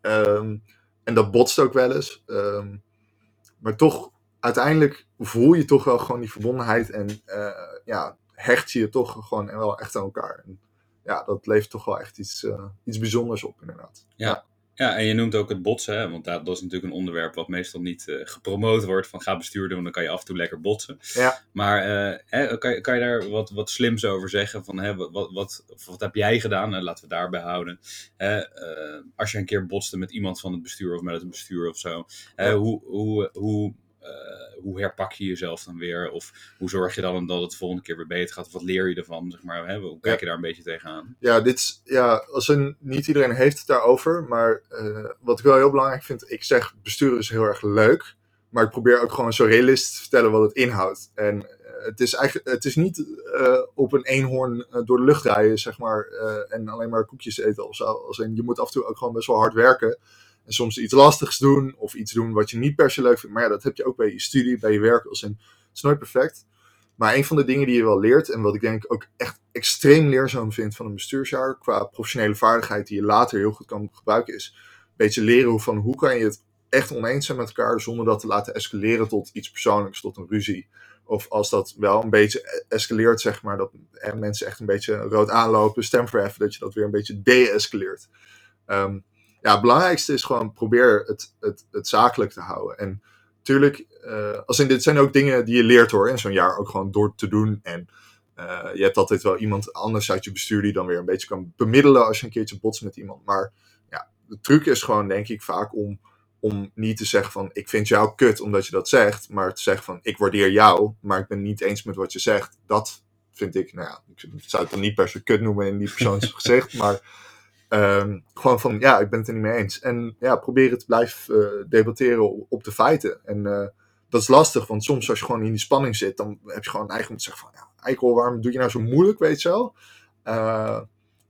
Ehm, en dat botst ook wel eens. Ehm, maar toch, uiteindelijk voel je toch wel gewoon die verbondenheid en eh, ja, hecht je je toch gewoon wel echt aan elkaar. En ja, dat levert toch wel echt iets, eh, iets bijzonders op, inderdaad. Ja, en je noemt ook het botsen, hè? want dat, dat is natuurlijk een onderwerp wat meestal niet eh, gepromoot wordt van ga bestuur doen, want dan kan je af en toe lekker botsen. Ja. Maar eh, hè, kan, je, kan je daar wat, wat slims over zeggen? Van, hè, wat, wat, wat, heb jij gedaan? Eh, laten we daarbij houden. Hè, eh, als je een keer botste met iemand van het bestuur of met het bestuur of zo, hè, Ja. hoe, hoe, hoe, hoe herpak je jezelf dan weer? Of hoe zorg je dan dat het de volgende keer weer beter gaat? Of wat leer je ervan? Zeg maar, hè? Hoe kijk je daar een beetje tegenaan? Ja, dit is, ja als een, niet iedereen heeft het daarover. Maar eh, wat ik wel heel belangrijk vind, ik zeg besturen is heel erg leuk. Maar ik probeer ook gewoon zo realistisch te vertellen wat het inhoudt. En eh, het is eigenlijk, het is niet eh, op een eenhoorn eh, door de lucht rijden, zeg maar. eh, en alleen maar koekjes eten of zo. Als in, je moet af en toe ook gewoon best wel hard werken. En soms iets lastigs doen of iets doen wat je niet per se leuk vindt. Maar ja, dat heb je ook bij je studie, bij je werk. Als in, het is nooit perfect. Maar een van de dingen die je wel leert, en wat ik denk ook echt extreem leerzaam vind van een bestuursjaar, qua professionele vaardigheid die je later heel goed kan gebruiken, is een beetje leren van hoe kan je het echt oneens zijn met elkaar zonder dat te laten escaleren tot iets persoonlijks, tot een ruzie. Of als dat wel een beetje e- escaleert, zeg maar, dat mensen echt een beetje rood aanlopen, stem dat je dat weer een beetje de-escaleert. Ehm, ja, het belangrijkste is gewoon probeer het, het, het zakelijk te houden. En tuurlijk, eh, als in, dit zijn ook dingen die je leert hoor, in zo'n jaar ook gewoon door te doen. En eh, je hebt altijd wel iemand anders uit je bestuur die dan weer een beetje kan bemiddelen als je een keertje botst met iemand. Maar ja, de truc is gewoon, denk ik, vaak om, om niet te zeggen van ik vind jou kut omdat je dat zegt, maar te zeggen van ik waardeer jou, maar ik ben niet eens met wat je zegt. Dat vind ik, nou ja, ik zou het dan niet per se kut noemen in die persoons gezicht, maar ehm, gewoon van ja, ik ben het er niet mee eens. En ja, probeer het te blijven eh, debatteren op, de feiten. En eh, dat is lastig, want soms als je gewoon in die spanning zit, dan heb je gewoon eigen te zeggen van ja, eikel, waarom doe je nou zo moeilijk, weet je wel? Eh,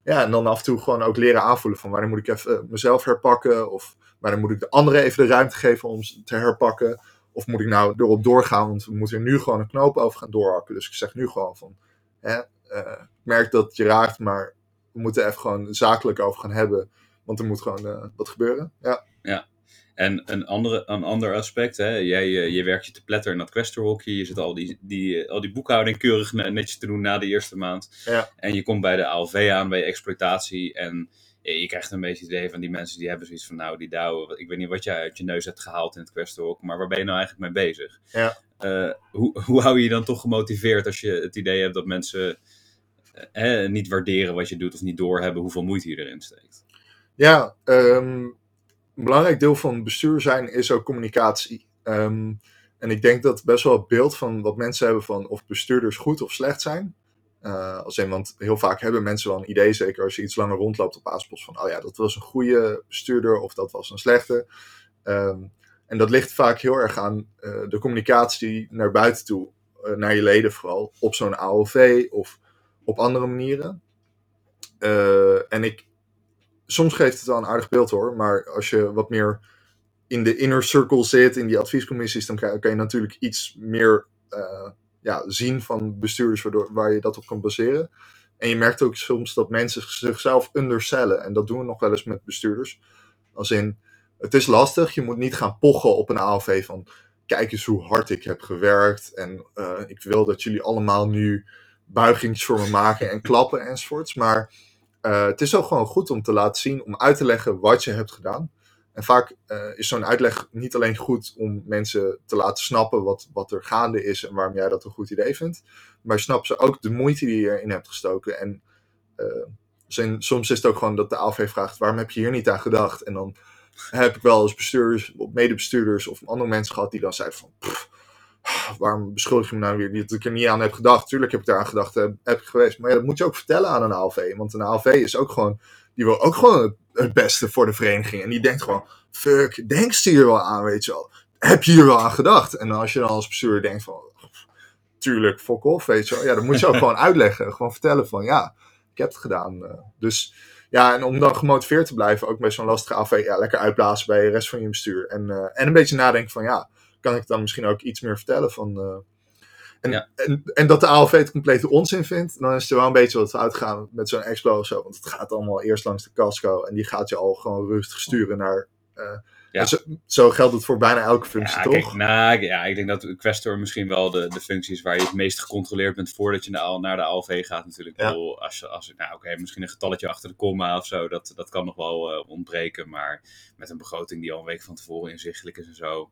ja, en dan af en toe gewoon ook leren aanvoelen van wanneer moet ik even mezelf herpakken of wanneer moet ik de anderen even de ruimte geven om te herpakken. Of moet ik nou erop doorgaan, want we moeten er nu gewoon een knoop over gaan doorhakken. Dus ik zeg nu gewoon van, hè, ik merk dat je raakt, maar we moeten even gewoon zakelijk over gaan hebben. Want er moet gewoon eh, wat gebeuren. Ja. En En een, andere, een ander aspect, hè, jij uh, je werkt je te pletter in dat questorhokje. Je zit al die, die, al die boekhouding keurig netjes te doen na de eerste maand. Ja. En je komt bij de ALV aan, bij je exploitatie. En je krijgt een beetje het idee van die mensen die hebben zoiets van... Nou, die douwen, ik weet niet wat jij uit je neus hebt gehaald in het questorhok. Maar waar ben je nou eigenlijk mee bezig? Ja. Uh, hoe, hoe hou je je dan toch gemotiveerd als je het idee hebt dat mensen... Eh, niet waarderen wat je doet of niet doorhebben hoeveel moeite je erin steekt? Ja, um, een belangrijk deel van bestuur zijn is ook communicatie. Um, en ik denk dat best wel het beeld van wat mensen hebben van of bestuurders goed of slecht zijn. Uh, als in, want heel vaak hebben mensen wel een idee, zeker als je iets langer rondloopt op Aaspos, van oh ja, dat was een goede bestuurder of dat was een slechte. Um, en dat ligt vaak heel erg aan uh, de communicatie naar buiten toe, uh, naar je leden vooral, op zo'n AOV of op andere manieren. en ik, soms geeft het wel een aardig beeld hoor, maar als je wat meer in de inner circle zit, in die adviescommissies, dan kan, je natuurlijk iets meer uh, ja, zien van bestuurders waardoor, waar je dat op kan baseren. En je merkt ook soms dat mensen zichzelf undercellen. En dat doen we nog wel eens met bestuurders. Als in, het is lastig, je moet niet gaan pochen op een ALV van kijk eens hoe hard ik heb gewerkt. En uh, ik wil dat jullie allemaal nu buigings voor me maken en klappen enzovoorts. Maar uh, het is ook gewoon goed om te laten zien, om uit te leggen wat je hebt gedaan. En vaak uh, is zo'n uitleg niet alleen goed om mensen te laten snappen wat, wat er gaande is en waarom jij dat een goed idee vindt, maar snappen ze ook de moeite die je erin hebt gestoken. En uh, zijn, soms is het ook gewoon dat de ALV vraagt: waarom heb je hier niet aan gedacht? En dan heb ik wel eens bestuurders, medebestuurders of andere mensen gehad die dan zeiden van. Pff, waarom beschuldig je me nou weer dat ik er niet aan heb gedacht? Tuurlijk heb ik daar aan gedacht, heb, heb ik geweest. Maar ja, dat moet je ook vertellen aan een ALV. Want een ALV is ook gewoon, die wil ook gewoon het, beste voor de vereniging. En die denkt gewoon, fuck, denk ze hier wel aan, weet je wel. Heb je hier wel aan gedacht? En als je dan als bestuurder denkt van, tuurlijk, fuck off, weet je wel. Ja, dan moet je ook gewoon uitleggen. Gewoon vertellen van, ja, ik heb het gedaan. Dus ja, en om dan gemotiveerd te blijven, ook bij zo'n lastige ALV, ja, lekker uitblazen bij de rest van je bestuur. En, uh, en een beetje nadenken van, ja, kan ik dan misschien ook iets meer vertellen van... Uh, en, Ja. en, en dat de ALV het complete onzin vindt, dan is er wel een beetje wat uitgaan met zo'n Explo of zo. Want het gaat allemaal eerst langs de casco en die gaat je al gewoon rustig sturen naar... eh, Ja. Zo, zo geldt het voor bijna elke functie, Ja, toch? kijk, nou, ja, ik denk dat Questor misschien wel de, de functie is waar je het meest gecontroleerd bent voordat je naar, al- naar de ALV gaat natuurlijk. Ja. Bedoel, als je, als, nou oké, misschien een getalletje achter de komma of zo, dat, dat kan nog wel eh, ontbreken. Maar met een begroting die al een week van tevoren inzichtelijk is en zo,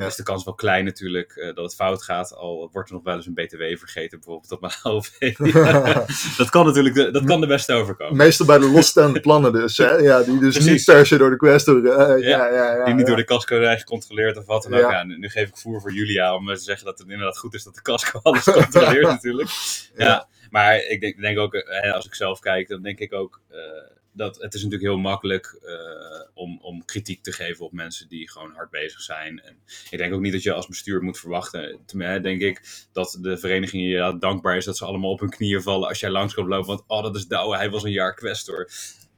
Ja. is de kans wel klein natuurlijk eh, dat het fout gaat. Al wordt er nog wel eens een BTW vergeten bijvoorbeeld op mijn ALV. dat kan natuurlijk, de, dat kan de beste overkomen. Meestal bij de losstaande plannen dus, hè? Ja, die dus Precies. niet per se door de questor... eh, ja, ja, ja, die niet door de casco zijn gecontroleerd of wat dan ook. Ja. Nu, nu geef ik voer voor Julia om eh, te zeggen dat het inderdaad goed is dat de casco alles controleert natuurlijk. Ja. Maar ik denk, denk ook, eh, als ik zelf kijk, dan denk ik ook dat het is natuurlijk heel makkelijk eh, om, om kritiek te geven op mensen die gewoon hard bezig zijn. En ik denk ook niet dat je als bestuur moet verwachten. Tenminste, denk ik dat de vereniging je ja, dankbaar is dat ze allemaal op hun knieën vallen als jij langs komt lopen. Want oh, dat is Douwe, hij was een jaar questor.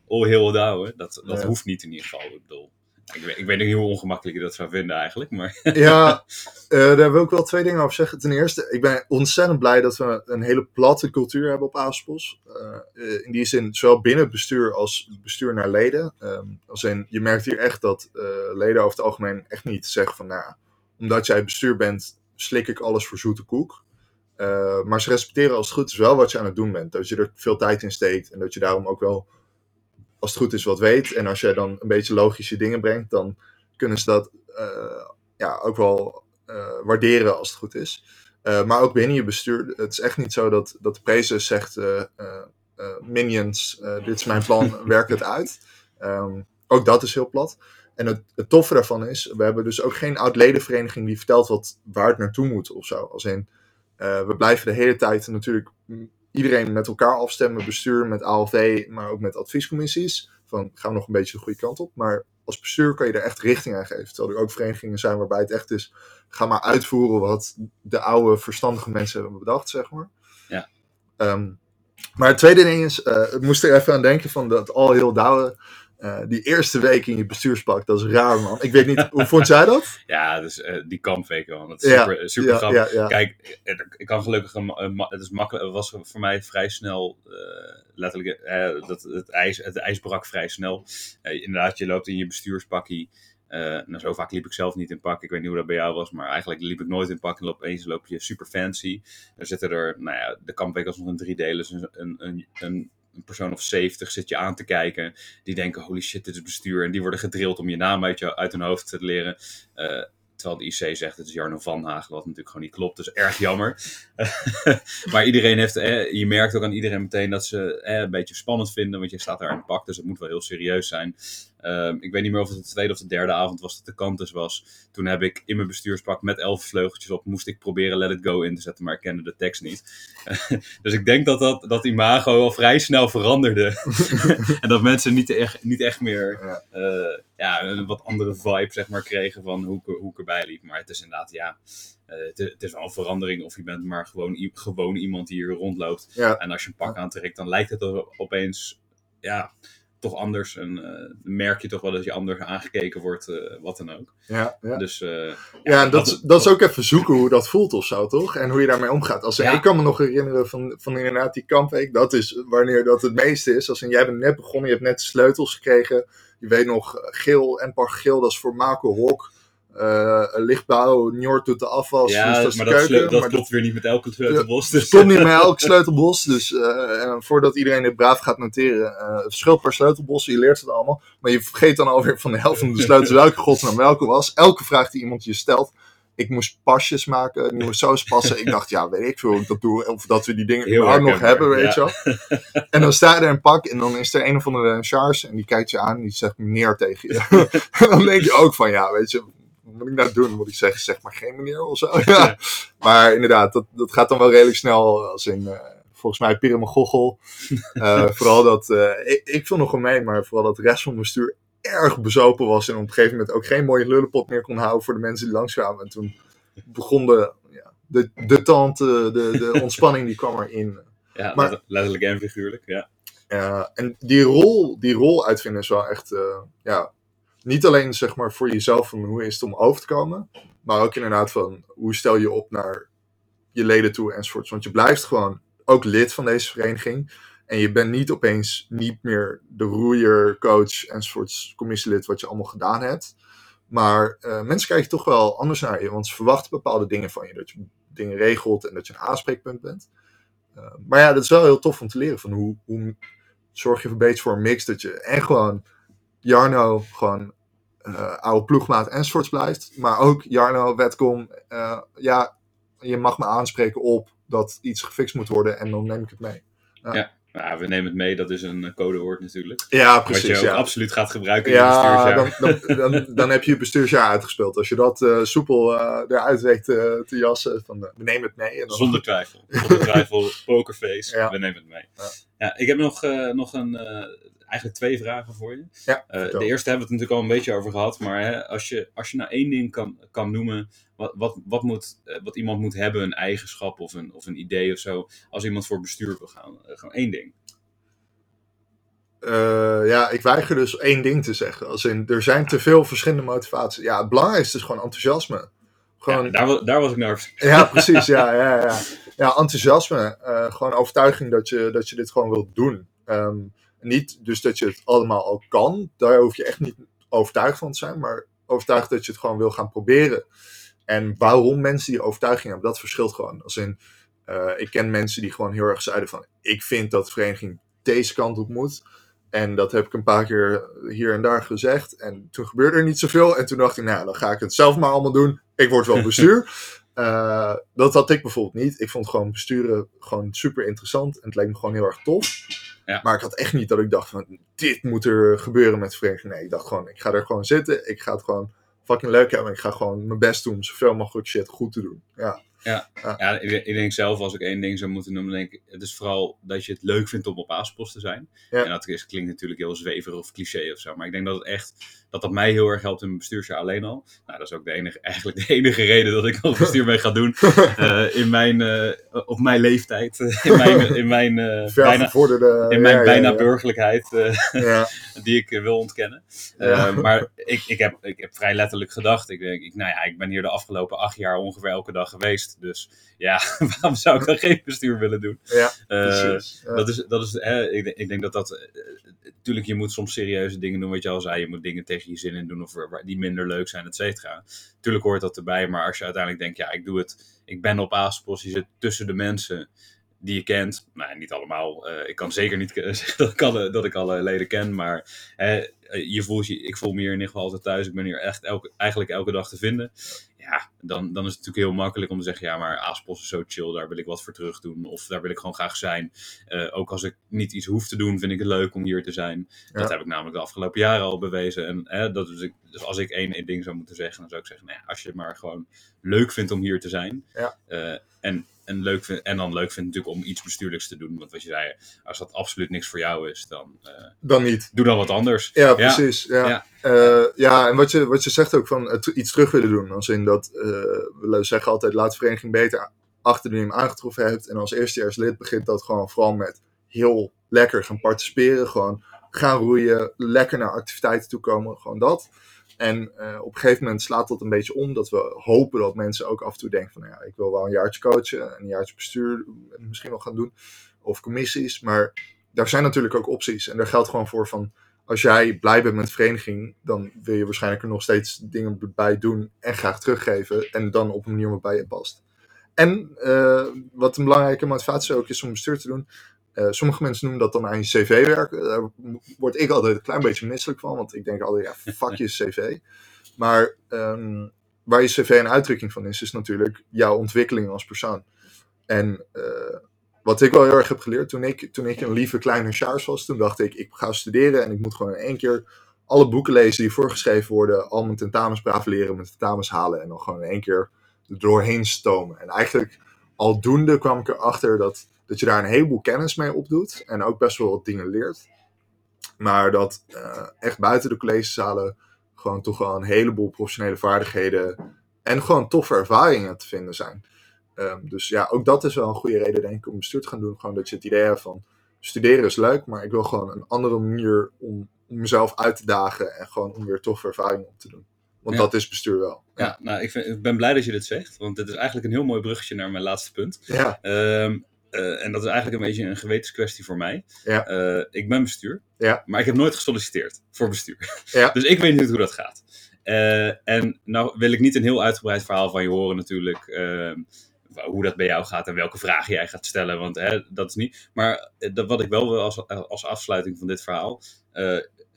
Oh, heel Douwe. Dat, dat Ja. hoeft niet in ieder geval. Ik bedoel, ik weet, ik weet niet hoe ongemakkelijk je dat zou vinden eigenlijk, maar Ja, eh, daar wil ik wel twee dingen over zeggen. Ten eerste, ik ben ontzettend blij dat we een hele platte cultuur hebben op Aaspos. Eh, eh, in die zin, zowel binnen het bestuur als bestuur naar leden. Ehm, als in, je merkt hier echt dat leden over het algemeen echt niet zeggen van, nou, omdat jij bestuur bent, slik ik alles voor zoete koek. Maar ze respecteren als het goed is wel wat je aan het doen bent. Dat je er veel tijd in steekt en dat je daarom ook wel, als het goed is, wat weet. En als jij dan een beetje logische dingen brengt, dan kunnen ze dat eh, ja, ook wel eh, waarderen als het goed is. Eh, maar ook binnen je bestuur, het is echt niet zo dat, dat de prezes zegt, minions, dit is mijn plan, werk het uit. Ehm, ook dat is heel plat. En het, het toffe daarvan is, we hebben dus ook geen oud-ledenvereniging die vertelt wat, waar het naartoe moet of zo. Als in, we blijven de hele tijd natuurlijk iedereen met elkaar afstemmen, bestuur met ALV, maar ook met adviescommissies. Van gaan we nog een beetje de goede kant op. Maar als bestuur kan je er echt richting aan geven. Terwijl er ook verenigingen zijn waarbij het echt is, ga maar uitvoeren wat de oude verstandige mensen hebben bedacht, zeg maar. Ja. Ehm, maar het tweede ding is, eh, ik moest er even aan denken van dat al heel douwe. Eh, die eerste week in je bestuurspak, dat is raar man. Ik weet niet, hoe vond jij dat? ja, dus eh, die kampweek wel. Dat is Ja, super, super ja, grappig. ja. Kijk, eh, ik kan gelukkig, een, het is makkelijk, het was voor mij vrij snel, eh, letterlijk, eh, dat, het, ijs, het ijs brak vrij snel. Eh, inderdaad, je loopt in je bestuurspakkie. Nou, zo vaak liep ik zelf niet in pak. Ik weet niet hoe dat bij jou was, maar eigenlijk liep ik nooit in pak. En opeens loop je super fancy. Er zitten er, nou ja, de kampweek was nog een drie delen. Dus een, een, een, een persoon of 70 zit je aan te kijken. Die denken, holy shit, dit is bestuur. En die worden gedrild om je naam uit, je, uit hun hoofd te leren. Uh, Terwijl de IC zegt het is Jarno Van Hagen, wat natuurlijk gewoon niet klopt. Dus erg jammer. maar iedereen heeft, eh, je merkt ook aan iedereen meteen dat ze eh, een beetje spannend vinden. Want je staat daar in pak, dus het moet wel heel serieus zijn. Ehm, ik weet niet meer of het de tweede of de derde avond was dat de kantus was. Toen heb ik in mijn bestuurspak met elf vleugeltjes op, moest ik proberen Let It Go in te zetten, maar ik kende de tekst niet. dus ik denk dat, dat dat imago al vrij snel veranderde. en dat mensen niet echt, niet echt meer. Uh, ja, een wat andere vibe zeg maar, kregen van hoe, hoe ik erbij liep. Maar het is inderdaad, ja, uh, het, het, is wel een verandering of je bent maar gewoon, gewoon iemand die hier rondloopt. Ja. En als je een pak aantrekt, dan lijkt het opeens, ja toch anders. En uh, merk je toch wel dat je anders aangekeken wordt, uh, wat dan ook. Ja, ja. Dus, uh, ja, ja dat, dat, dat, is ook even zoeken hoe dat voelt of zo, toch? En hoe je daarmee omgaat. Als, ja. Ik kan me nog herinneren van, van inderdaad die kampweek. Dat is wanneer dat het meeste is. Als in, jij bent net begonnen, je hebt net sleutels gekregen. Je weet nog, geel, en par geel, dat is voor Marco Hok uh, lichtbouw, Njord doet de afwas. Ja, dus dat, maar dat, keuken, dat klopt weer niet met elke sleutelbos. Dus. Klopt niet met elke sleutelbos. Dus uh, voordat iedereen dit braaf gaat noteren, uh, verschil per sleutelbos, je leert het allemaal. Maar je vergeet dan alweer van de helft van de sleutels welke godsnaam welke was. Elke vraag die iemand je stelt. Ik moest pasjes maken, nieuwe saus passen. Ik dacht, ja, weet ik veel hoe ik dat doe. Of dat we die dingen überhaupt nog hebben, weet je wel. En dan sta je er een pak en dan is er een of andere Charles en die kijkt je aan en die zegt meneer tegen je. dan denk je ook van, ja, weet je, moet ik nou doen? Moet ik zeggen, zeg maar geen meneer of zo? ja. Maar inderdaad, dat, dat gaat dan wel redelijk snel. Als in, uh, volgens mij Piramagochel. Uh, vooral dat, uh, ik, ik viel nog wel mee, maar vooral dat de rest van mijn bestuur erg bezopen was. En op een gegeven moment ook geen mooie lullenpot meer kon houden voor de mensen die langskwamen. En toen begon de, ja, de, de tante, de, de ontspanning die kwam erin. Ja, maar, letterlijk en figuurlijk, ja. Ja, en die rol, die rol uitvinden is wel echt, ja, niet alleen zeg maar voor jezelf van hoe is het om over te komen, maar ook inderdaad van hoe stel je op naar je leden toe enzovoorts. Want je blijft gewoon ook lid van deze vereniging. En je bent niet opeens niet meer de roeier, coach enzovoorts, commissielid wat je allemaal gedaan hebt. Maar uh, mensen kijken toch wel anders naar je, want ze verwachten bepaalde dingen van je. Dat je dingen regelt en dat je een aanspreekpunt bent. Uh, maar ja, dat is wel heel tof om te leren van hoe, hoe zorg je een beetje voor een mix dat je en gewoon Jarno gewoon oude ploegmaat enzovoorts blijft. Maar ook Jarno, Wetcom, uh, ja, je mag me aanspreken op dat iets gefixt moet worden en dan neem ik het mee. Ja. ja. We nemen het mee, dat is een codewoord natuurlijk. Ja, precies. Wat je ja. absoluut gaat gebruiken in ja, je bestuursjaar. Dan, dan, dan, dan, heb je je bestuursjaar uitgespeeld. Als je dat uh, soepel uh, eruit weet te jassen, van we nemen het mee. En dan... Zonder twijfel. Zonder twijfel, pokerface, ja. we nemen het mee. Ja. ik heb nog, nog een eigenlijk twee vragen voor je. Ja, uh, de eerste hebben we het natuurlijk al een beetje over gehad. Maar hè, als, je, als je nou één ding kan, kan noemen. Wat, wat, wat, moet, uh, wat iemand moet hebben, een eigenschap of een, of een idee of zo. Als iemand voor bestuur wil gaan. Uh, gewoon één ding. ja, ik weiger dus één ding te zeggen. Als in, er zijn te veel verschillende motivaties. Ja, het belangrijkste is gewoon enthousiasme. Gewoon... Ja, daar, daar was ik naar. Ja, precies. Ja, ja, ja. ja enthousiasme. gewoon overtuiging dat je, dat je dit gewoon wilt doen. Um, niet dus dat je het allemaal al kan. Daar hoef je echt niet overtuigd van te zijn. Maar overtuigd dat je het gewoon wil gaan proberen. En waarom mensen die overtuiging hebben, dat verschilt gewoon. Als in, uh, ik ken mensen die gewoon heel erg zeiden van... Ik vind dat de vereniging deze kant op moet. En dat heb ik een paar keer hier en daar gezegd. En toen gebeurde er niet zoveel. En toen dacht ik, nou, dan ga ik het zelf maar allemaal doen. Ik word wel bestuur. uh, dat had ik bijvoorbeeld niet. Ik vond gewoon besturen gewoon super interessant. En het leek me gewoon heel erg tof. Ja. Maar ik had echt niet dat ik dacht van, dit moet er gebeuren met vereniging. Nee, ik dacht gewoon, ik ga er gewoon zitten. Ik ga het gewoon fucking leuk hebben. Ik ga gewoon mijn best doen om zoveel mogelijk shit goed te doen. Ja. Ja, ja. ja ik, ik, denk zelf, als ik één ding zou moeten noemen, denk ik, het is vooral dat je het leuk vindt om op aaspost te zijn. Ja. En dat is, klinkt natuurlijk heel zweverig of cliché of zo, maar ik denk dat het echt, dat dat mij heel erg helpt in mijn bestuursjaar alleen al. Nou, dat is ook de enige, eigenlijk de enige reden dat ik nog bestuur mee ga doen. uh, in mijn, uh, op mijn leeftijd, in mijn, in mijn, uh, bijna, in mijn bijna ja, burgerlijkheid, die ik wil ontkennen. maar ik, ik, heb, ik heb vrij letterlijk gedacht, ik denk, ik, nou ja, ik ben hier de afgelopen acht jaar ongeveer elke dag geweest. Dus ja, waarom zou ik dan geen bestuur willen doen? Ja, Eh, precies. Dat is, dat is, hè, ik, denk- ik denk dat dat. Natuurlijk, je moet soms serieuze dingen doen, wat je al zei. Je moet dingen tegen je zin in doen of waar- die minder leuk zijn, et cetera. Tuurlijk hoort dat erbij, maar als je uiteindelijk denkt, ja, ik doe het. Ik ben op Aaspos, je zit tussen de mensen die je kent. Nou, niet allemaal. Eh, ik kan zeker niet ke- zeggen dat ik alle, dat ik alle leden ken, maar hè, eh, je voelt je, ik voel me hier in ieder geval altijd thuis. Ik ben hier echt elke, eigenlijk elke dag te vinden. Ja, dan, dan is het natuurlijk heel makkelijk om te zeggen, ja, maar Aaspos is zo chill, daar wil ik wat voor terug doen. Of daar wil ik gewoon graag zijn. Eh, ook als ik niet iets hoef te doen, vind ik het leuk om hier te zijn. Dat heb ik namelijk de afgelopen jaren al bewezen. En hè, dat is, ik- dus als ik één, één ding zou moeten zeggen, dan zou ik zeggen, nou ja, als je het maar gewoon leuk vindt om hier te zijn. Ja. eh, en, en, leuk vind, en dan leuk vindt natuurlijk om iets bestuurlijks te doen. Want wat je zei, als dat absoluut niks voor jou is, dan eh, Dan niet. doe dan wat anders. Ja, precies. Ja, Ja. ja. ja en wat je, wat je zegt ook van het, iets terug willen doen. Als in dat, eh, we zeggen altijd, laat de vereniging beter achter die je hem aangetroffen hebt. En als eerstejaarslid begint dat gewoon vooral met heel lekker gaan participeren. Gewoon gaan roeien, lekker naar activiteiten toe komen, gewoon dat. En eh, op een gegeven moment slaat dat een beetje om. Dat we hopen dat mensen ook af en toe denken van, nou ja, ik wil wel een jaartje coachen. Een jaartje bestuur misschien wel gaan doen. Of commissies. Maar daar zijn natuurlijk ook opties. En daar geldt gewoon voor van, als jij blij bent met vereniging, dan wil je waarschijnlijk er nog steeds dingen bij doen en graag teruggeven. En dan op een manier waarbij je past. En eh, wat een belangrijke motivatie ook is om bestuur te doen. Eh, sommige mensen noemen dat dan aan je cv werken. Daar word ik altijd een klein beetje misselijk van, want ik denk altijd, ja, fuck je cv. Maar ehm, waar je cv een uitdrukking van is, is natuurlijk jouw ontwikkeling als persoon. En eh, wat ik wel heel erg heb geleerd, toen ik, toen ik een lieve kleine Sjaars was, toen dacht ik, ik ga studeren en ik moet gewoon in één keer alle boeken lezen die voorgeschreven worden, al mijn tentamens braaf leren, mijn tentamens halen en dan gewoon in één keer er doorheen stomen. En eigenlijk aldoende kwam ik erachter dat, dat je daar een heleboel kennis mee opdoet en ook best wel wat dingen leert. Maar dat eh, echt buiten de collegezalen gewoon toch wel een heleboel professionele vaardigheden en gewoon toffe ervaringen te vinden zijn. Ehm, dus ja, ook dat is wel een goede reden denk ik om bestuur te gaan doen. Gewoon dat je het idee hebt van studeren is leuk, maar ik wil gewoon een andere manier om, om mezelf uit te dagen en gewoon om weer toffe ervaringen op te doen. Want Ja. dat is bestuur wel. Ja, nou, ik, vind, ik ben blij dat je dit zegt, want dit is eigenlijk een heel mooi bruggetje naar mijn laatste punt. Ja, Ehm, eh, en dat is eigenlijk een beetje een gewetenskwestie voor mij. Ja. Eh, ik ben bestuur, Ja. maar ik heb nooit gesolliciteerd voor bestuur. Ja. dus ik weet niet hoe dat gaat. Eh, en nou wil ik niet een heel uitgebreid verhaal van je horen natuurlijk. ehm, hoe dat bij jou gaat en welke vragen jij gaat stellen, want hè, dat is niet. Maar dat, wat ik wel wil als, als afsluiting van dit verhaal.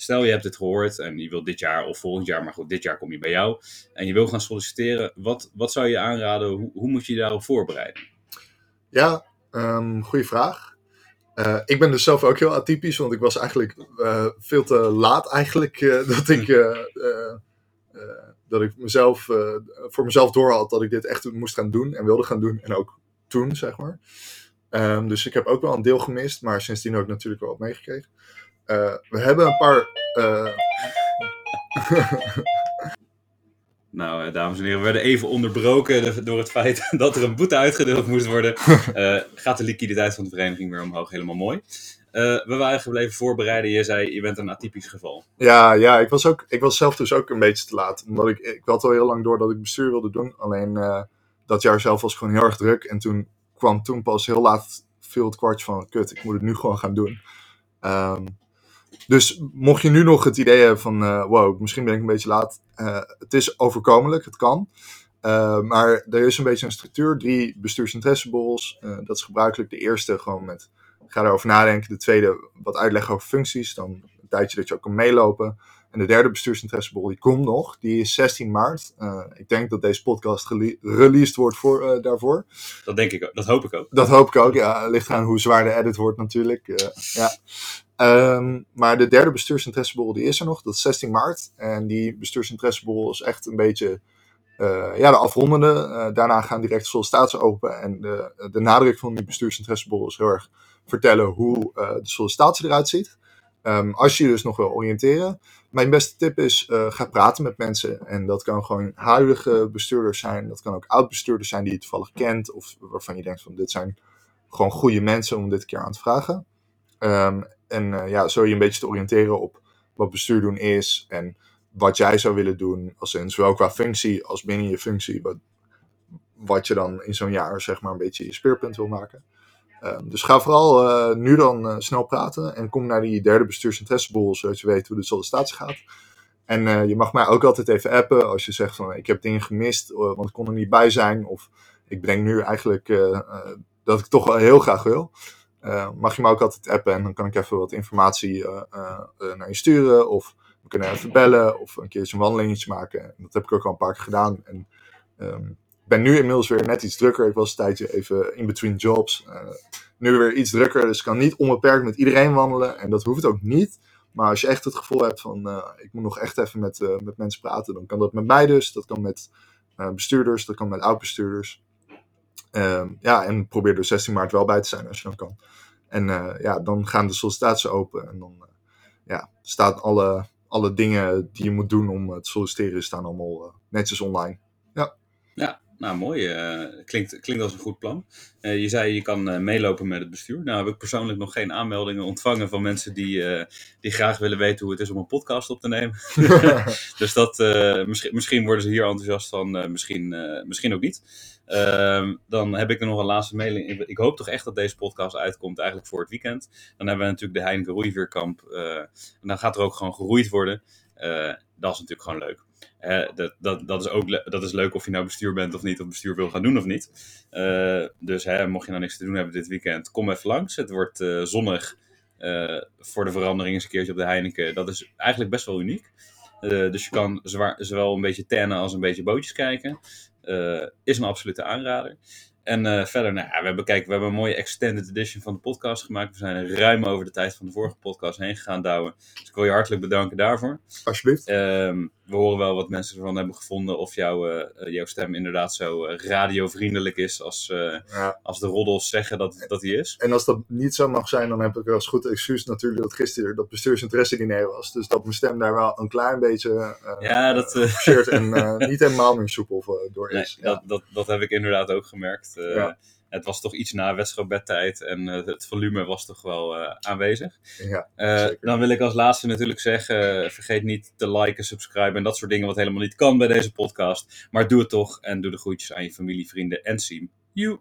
Stel je hebt dit gehoord en je wil dit jaar of volgend jaar, maar goed, dit jaar kom je bij jou. En je wil gaan solliciteren. Wat, wat zou je aanraden? Hoe, hoe moet je je daarop voorbereiden? ja ehm goede vraag. Eh, ik ben dus zelf ook heel atypisch, want ik was eigenlijk eh, veel te laat eigenlijk eh, dat ik, eh, dat ik mezelf, voor mezelf door had dat ik dit echt moest gaan doen en wilde gaan doen en ook toen, zeg maar. Ehm, dus ik heb ook wel een deel gemist, maar sindsdien ook natuurlijk wel wat meegekregen. Eh, we hebben een paar. eh, Nou, eh, dames en heren, we werden even onderbroken door het feit dat er een boete uitgedeeld moest worden. Gaat de liquiditeit van de vereniging weer omhoog, helemaal mooi. We waren gebleven voorbereiden. Je zei, je bent een atypisch geval. Ja, ja ik, was ook, ik was zelf dus ook een beetje te laat. Omdat ik, ik had al heel lang door dat ik bestuur wilde doen. Alleen dat jaar zelf was gewoon heel erg druk. En toen kwam toen pas heel laat veel het kwartje van... Kut, ik moet het nu gewoon gaan doen. Ehm, dus mocht je nu nog het idee hebben van... eh, wow, misschien ben ik een beetje laat. eh, het is overkomelijk, het kan. Eh, maar er is een beetje een structuur. Drie bestuursinteresseborrels. Dat is gebruikelijk de eerste gewoon met... Ga erover nadenken. De tweede wat uitleggen over functies. Dan een tijdje dat je ook kan meelopen. En de derde bestuursinteresseborrel, die komt nog. Die is 16 maart. Ik denk dat deze podcast released wordt voor, daarvoor. Dat denk ik ook. Dat hoop ik ook. Dat hoop ik ook. Ja, ligt aan hoe zwaar de edit wordt natuurlijk. Ja. Ehm, maar de derde bestuursinteresseborrel, die is er nog. Dat is 16 maart. En die bestuursinteresseborrel is echt een beetje eh, ja, de afrondende. Eh, daarna gaan direct sollicitaties open. En de, de nadruk van die bestuursinteresseborrel is heel erg vertellen hoe eh, de sollicitatie eruit ziet. Ehm, als je je dus nog wil oriënteren. Mijn beste tip is, ga praten met mensen. En dat kan gewoon huidige bestuurders zijn. Dat kan ook oud-bestuurders zijn die je toevallig kent. Of waarvan je denkt van, dit zijn gewoon goede mensen om dit keer aan te vragen. Ehm, en eh, ja, zo je een beetje te oriënteren op wat bestuur doen is. En wat jij zou willen doen. Als in, zowel qua functie als binnen je functie. Wat, wat je dan in zo'n jaar zeg maar een beetje je speerpunt wil maken. Ehm, dus ga vooral eh, nu dan eh, snel praten en kom naar die derde bestuursinteressebol, zodat je weet hoe de sollicitatie gaat. En je mag mij ook altijd even appen als je zegt van ik heb dingen gemist, want ik kon er niet bij zijn. Of ik bedenk nu eigenlijk dat ik toch wel heel graag wil. Eh, mag je me ook altijd appen en dan kan ik even wat informatie eh, eh, naar je sturen. Of we kunnen even bellen of een keertje een wandelingetje maken. En dat heb ik ook al een paar keer gedaan. En ehm, ben nu inmiddels weer net iets drukker. Ik was een tijdje even in between jobs. Nu weer iets drukker, dus ik kan niet onbeperkt met iedereen wandelen. En dat hoeft ook niet. Maar als je echt het gevoel hebt van ik moet nog echt even met, met mensen praten, dan kan dat met mij dus. Dat kan met bestuurders, dat kan met oud-bestuurders. Ehm, ja, en probeer er 16 maart wel bij te zijn als je dan kan. En eh, ja, dan gaan de sollicitaties open en dan eh, ja, staan alle, alle dingen die je moet doen om eh, te solliciteren, staan allemaal netjes online. Nou, mooi. eh, klinkt, klinkt als een goed plan. Eh, je zei je kan eh, meelopen met het bestuur. Nou heb ik persoonlijk nog geen aanmeldingen ontvangen van mensen die, die graag willen weten hoe het is om een podcast op te nemen. dus dat, misschien, misschien worden ze hier enthousiast van, misschien, misschien ook niet. Ehm, dan heb ik er nog een laatste mailing. Ik hoop toch echt dat deze podcast uitkomt eigenlijk voor het weekend. Dan hebben we natuurlijk de Heineken Roeiveerkamp. en dan gaat er ook gewoon geroeid worden. Dat is natuurlijk gewoon leuk. Hè, dat, dat, dat, is ook dat is leuk of je nou bestuur bent of niet, of bestuur wil gaan doen of niet. Eh, dus hè, mocht je nou niks te doen hebben dit weekend, kom even langs. Het wordt eh, zonnig eh, voor de verandering eens een keertje op de Heineken. Dat is eigenlijk best wel uniek. Eh, dus je kan zwaar, zowel een beetje tannen als een beetje bootjes kijken. Eh, is een absolute aanrader. En eh, verder, nou ja, we hebben, kijk, we hebben een mooie extended edition van de podcast gemaakt. We zijn ruim over de tijd van de vorige podcast heen gegaan, Douwe. Dus ik wil je hartelijk bedanken daarvoor. Alsjeblieft. Ehm, we horen wel wat mensen ervan hebben gevonden. Of jouw, eh, jouw stem inderdaad zo eh, radiovriendelijk is als, eh, Ja. als de roddels zeggen dat, dat die is. En als dat niet zo mag zijn, dan heb ik als goed excuus natuurlijk dat gisteren dat bestuursinteresse diner was. Dus dat mijn stem daar wel een klein beetje eh Ja, dat, eh, en eh, niet helemaal meer soepel eh, door nee, is. Ja. dat, dat, dat heb ik inderdaad ook gemerkt. Eh, Ja. Het was toch iets na wedstrijdbedtijd en eh, het volume was toch wel eh, aanwezig. Ja, Eh, dan wil ik als laatste natuurlijk zeggen: vergeet niet te liken, subscriben en dat soort dingen, wat helemaal niet kan bij deze podcast. Maar doe het toch en doe de groetjes aan je familie, vrienden en Siem. You.